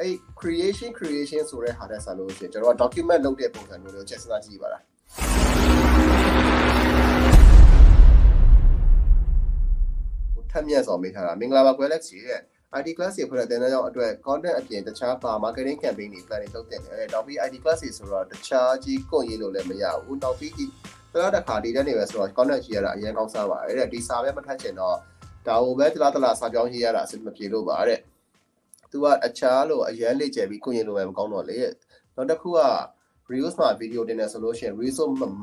အဲ့ creation creation ဆိုတဲ့ဟာတဲ့ဆာလို့ရှိရင်ကျွန်တော်က document လုပ်တဲ့ပုံစံမျိုးတွေကိုချက်စဉ်းစားကြည့်ပါလားဟိုထက်မြက်စွာမေးထားတာမင်္ဂလာပါကွယ်လက်စီတဲ့ ID class တွေဖွဲ့တဲ့တဲ့ကြောင့်အတွက် content အပြင်တခြားပါ marketing campaign တွေ plan လုပ်တင်တယ်။နောက်ပြီး ID class တွေဆိုတော့တခြားကြီးကွန်ရေးလို့လည်းမရဘူး။နောက်ပြီးတရားတစ်ခါဒီတဲ့နေပဲဆိုတော့ content ကြီးရတာအရင်ကောင်းစားပါတယ်တဲ့ဒီစာပဲမထက်ချင်တော့ဒါဟိုပဲတလားတလားစာကြောင်းရေးရတာအဆင်မပြေလို့ပါတဲ့။ သူကအခြားလို့အရန်လေကျယ်ပြီးကိုရင်လိုပဲမကောင်းတော့လေနောက်တစ်ခုက reels မှာ video တင်တယ်ဆိုလို့ရှိရင် reels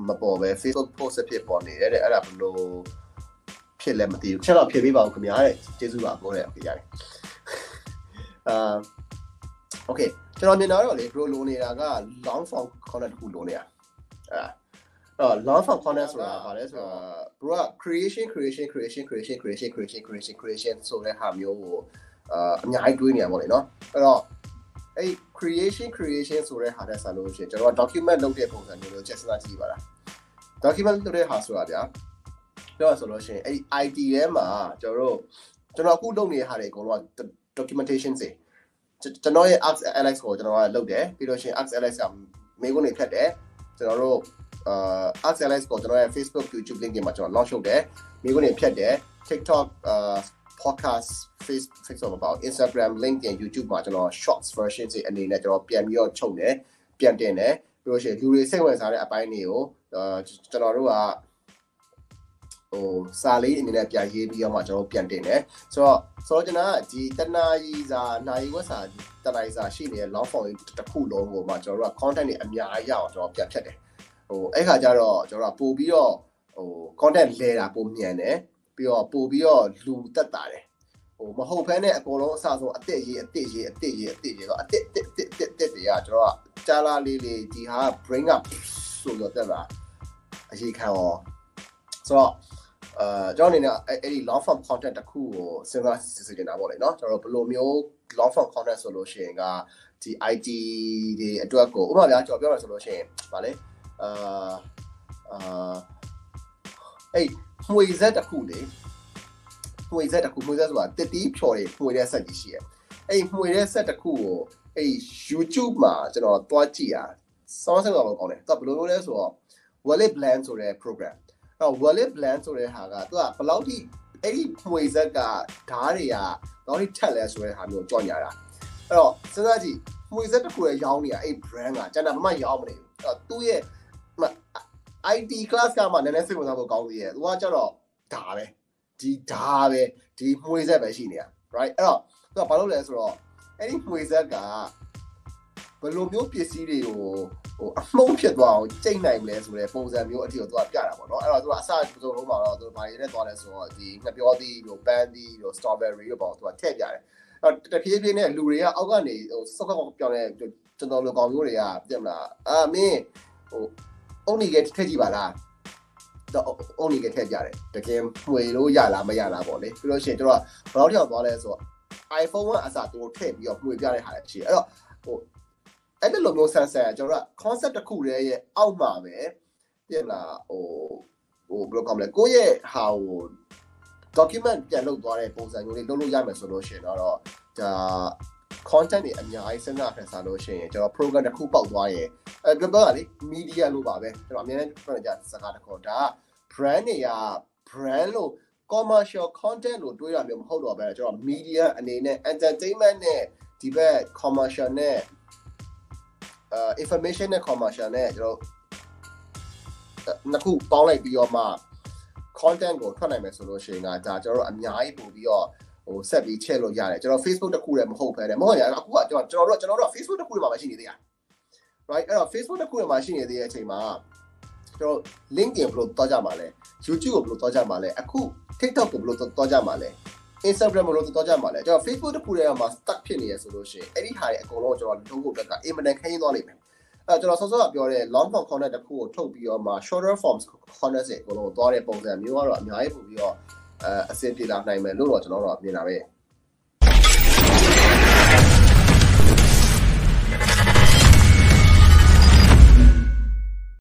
မပေါ်ပဲ Facebook post ဖြစ်ပေါ်နေတယ်တဲ့အဲ့ဒါဘလို့ဖြစ်လဲမသိဘူးချက်တော့ဖြည့်ပေးပါဦးခင်ဗျာတဲ့ကျေးဇူးပါဘိုးတဲ့ခင်ဗျာတဲ့အာ okay ကျွန်တော်မြင်တော့လေ bro လိုနေတာက long form content တစ်ခုလိုနေတာအဲ့တော့ long form content ဆိုတာဘာလဲဆိုတော့ bro က creation creation creation creation creation creation creation creation ဆိုတဲ့ဟာမျိုးကို အာအများကြီးတွေးနေရပါလေနော်အဲ့တော့အဲ့ creation creation ဆိုတဲ့ဟာနဲ့ဆက်လို့ရှိရင်ကျွန်တော် document လုပ်တဲ့ပုံစံမျိုးကိုချက်စမ်းကြည့်ပါလား document လုပ်တဲ့ဟာဆိုတာဗျာပြောရဆိုလို့ရှိရင်အဲ့ IT ထဲမှာကျွန်တော်တို့ကျွန်တော်အခုလုပ်နေတဲ့ဟာတွေအကုန်လုံးက documentation စေကျွန်တော်ရဲ့ Ax Alex ကိုကျွန်တော်ကလုပ်တယ်ပြီးလို့ရှိရင် Ax Alex ကမေးခွန်းတွေဖြတ်တယ်ကျွန်တော်တို့အာ Ax Alex ကိုကျွန်တော်ရဲ့ Facebook YouTube link တွေမှာကျွန်တော် launch လုပ်တယ်မိခွန်းတွေဖြတ်တယ် TikTok အာ podcast face Facebook မပေါ့ Instagram LinkedIn YouTube မှာကျွန်တော် shorts version တွေအနေနဲ့ကျွန်တော်ပြန်ပြီးတော့ချုပ်တယ်ပြန်တင်တယ်ပြီးလို့ရှိရင်လူတွေစိတ်ဝင်စားတဲ့အပိုင်းတွေကိုအာကျွန်တော်တို့ကဟိုစာလေးအနေနဲ့ပြန်ရေးပြီးတော့မှကျွန်တော်ပြန်တင်တယ်ဆိုတော့ဆိုတော့ကျွန်တော်ကဒီတနာကြီးစာနိုင်ဝက်စာတနာကြီးစာရှိနေတဲ့ long form တစ်ခုလုံးကိုမှကျွန်တော်တို့က content တွေအများကြီးရအောင်ကျွန်တော်ပြန်ဖြတ်တယ်ဟိုအဲ့ခါကျတော့ကျွန်တော်ကပို့ပြီးတော့ဟို content လဲတာပိုမြန်တယ် ပြီးတော့ပို့ပြီးတော့လူတက်တာတယ်ဟိုမဟုတ်ဖဲနဲ့အကုန်လုံးအစဆုံးအစ်စ်ရေးအစ်စ်ရေးအစ်စ်ရေးအစ်စ်ရေးတော့အစ်စ်တစ်တစ်တစ်တစ်တွေကကျွန်တော်ကကြားလာလေးလေးဒီဟာ bring up ဆိုတော့တက်လာအရေးခံရောဆိုတော့အာကျွန်တော်အနေနဲ့အဲ့ဒီ long form content တစ်ခုကိုစဉ်းစားစစ်စစ်နေတာပေါ့လေเนาะကျွန်တော်ဘယ်လိုမျိုး long form content ဆိုလို့ရှိရင်ကဒီ IT တွေအတွက်ကိုဥပမာပြကျွန်တော်ပြောရဆိုလို့ရှိရင်ဗာလေအာအာအဲ့ မှွေဆက်တစ်ခုလေမှွေဆက်တစ်ခုမှွေဆက်ဆိုတာတစ်တီးဖြော်တွေမှွေတဲ့ဆက်ကြီးရှိရဲ့အဲ့မှွေတဲ့ဆက်တစ်ခုကိုအဲ့ YouTube မှာကျွန်တော်တွားကြည့်ရစောစောတော့ကောင်းတယ်သူကဘယ်လိုလုပ်လဲဆိုတော့ Wallet Blend ဆိုတဲ့ program တော့ wallet blend ဆိုတဲ့ဟာကသူကဘယ်လောက်ထိအဲ့ဒီမှွေဆက်ကဓားတွေကဘယ်လောက်ထိထက်လဲဆိုတဲ့ဟာမျိုးကြော်ညာတာအဲ့တော့စဉ်းစားကြည့်မှွေဆက်တစ်ခုရဲ့ရောင်းနေတာအဲ့ brand ကကျန်တာမှမရောင်းမနေဘူးအဲ့တော့သူ့ရဲ့ IT class ကမှနည်းနည်းစိတ်ဝင်စားဖို့ကောင်းသေးရဲ့သူကကျတော့ဓာပဲဒီဓာပဲဒီမှွေဆက်ပဲရှိနေတာ right အဲ့တော့သူကဘာလုပ်လဲဆိုတော့အဲ့ဒီမှွေဆက်ကဘယ်လိုမျိုးပစ္စည်းတွေကိုဟိုအမှုန့်ဖြစ်သွားအောင်ချိန်နိုင်မလဲဆိုတဲ့ပုံစံမျိုးအထိကိုသူကပြတာပေါ့နော်အဲ့တော့သူကအစစုံလုံးမှာတော့သူဘာတွေနဲ့သွားလဲဆိုတော့ဒီငပြောသီးတို့ပန်းသီးတို့ strawberry တို့ပေါ့သူကထည့်ပြတယ်အဲ့တော့တဖြည်းဖြည်းနဲ့လူတွေကအောက်ကနေဟိုစောက်ကောက်ပြောင်းတဲ့ကျွန်တော်လိုကောင်မျိုးတွေကပြမလားအာမင်းဟို အုံနေကထည့်ကြည့်ပါလားတော့အုံနေကထည့်ကြတယ်တကယ်မှွေလို့ရလားမရလားပေါ့လေပြီးလို့ရှိရင်တို့ကဘယ်တော့ကြောက်သွားလဲဆိုတော့ iPhone ကအစားသူထည့်ပြီးတော့မှွေပြတဲ့ဟာလည်းရှိတယ်အဲ့တော့ဟိုအဲ့ဒီလိုမျိုးဆန်းဆန်းကျွန်တော်တို့က concept တစ်ခုတည်းရဲ့အောက်မှာပဲပြင်လာဟိုဟိုဘယ်လိုကောင်းလဲကိုယ့်ရဲ့ဟာဟို document ပြန်လုပ်သွားတဲ့ပုံစံမျိုးလေးလုပ်လို့ရမယ်ဆိုလို့ရှိရင်တော့ဒါ content တွေအများကြီးစဉ်းစားဖန်ဆာလို့ရှိရင်ကျွန်တော် program တစ်ခုပေါက်သွားရင်အဲပြောတာလေ media လို့ပါပဲကျွန်တော်အများနဲ့ပြောကြစကားတစ်ခုဒါ brand တွေက brand လို့ commercial content လို့တွေးရမျိုးမဟုတ်တော့ပဲကျွန်တော် media အနေနဲ့ entertainment နဲ့ဒီဘက် commercial နဲ့ information နဲ့ commercial နဲ့ကျွန်တော်နှစ်ခုပေါင်းလိုက်ပြီးတော့မှ content ကိုထွက်နိုင်မယ်ဆိုလို့ရှိရင်ကဒါကျွန်တော်တို့အများကြီးပို့ပြီးတော့ ဟိုဆက်ပြီးချက်လို့ရတယ်ကျွန်တော် Facebook တခုတည်းမဟုတ်ဘဲနဲ့မဟုတ်ရအခုကကျွန်တော်တို့ကျွန်တော်တို့ Facebook တခုတည်းမှာရှိနေသေးတာ right အဲ့တော့ Facebook တခုတည်းမှာရှိနေသေးတဲ့အချိန်မှာကျွန်တော် LinkedIn ဘယ်လိုတောကြမှာလဲ YouTube ကိုဘယ်လိုတောကြမှာလဲအခု TikTok ကိုဘယ်လိုတောကြမှာလဲ Instagram လို့တော့ကြမှာလဲကျွန်တော် Facebook တခုတည်းမှာ stuck ဖြစ်နေရဆိုလို့ရှိရင်အဲ့ဒီဟာတွေအကုန်လုံးကျွန်တော်လုံးဖို့အတွက်ကအင်မတန်ခင်းသွားလိမ့်မယ်အဲကျွန်တော်ဆောစောကပြောတဲ့ long form content တခုကိုထုတ်ပြီးတော့မှ shorter forms content တွေအကုန်လုံးသွားတဲ့ပုံစံမျိုးကတော့အများကြီးပို့ပြီးတော့ အဲအဆင်ပြေလာနိုင်မယ်လို့တော့ကျွန်တော်တို့မြင်တာပဲ